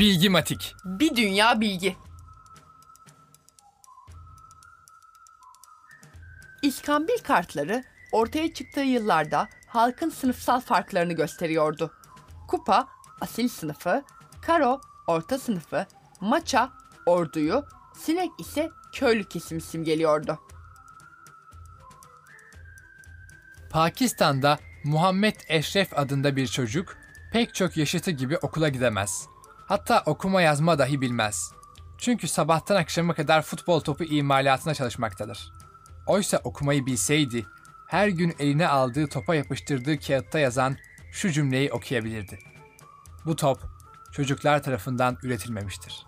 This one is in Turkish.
Bilgimatik. Bir dünya bilgi. İskambil kartları ortaya çıktığı yıllarda halkın sınıfsal farklarını gösteriyordu. Kupa, asil sınıfı, karo, orta sınıfı, maça, orduyu, sinek ise köylü kesimi simgeliyordu. Pakistan'da Muhammed Eşref adında bir çocuk pek çok yaşıtı gibi okula gidemez. Hatta okuma yazma dahi bilmez. Çünkü sabahtan akşama kadar futbol topu imalatına çalışmaktadır. Oysa okumayı bilseydi, her gün eline aldığı topa yapıştırdığı kağıtta yazan şu cümleyi okuyabilirdi. Bu top çocuklar tarafından üretilmemiştir.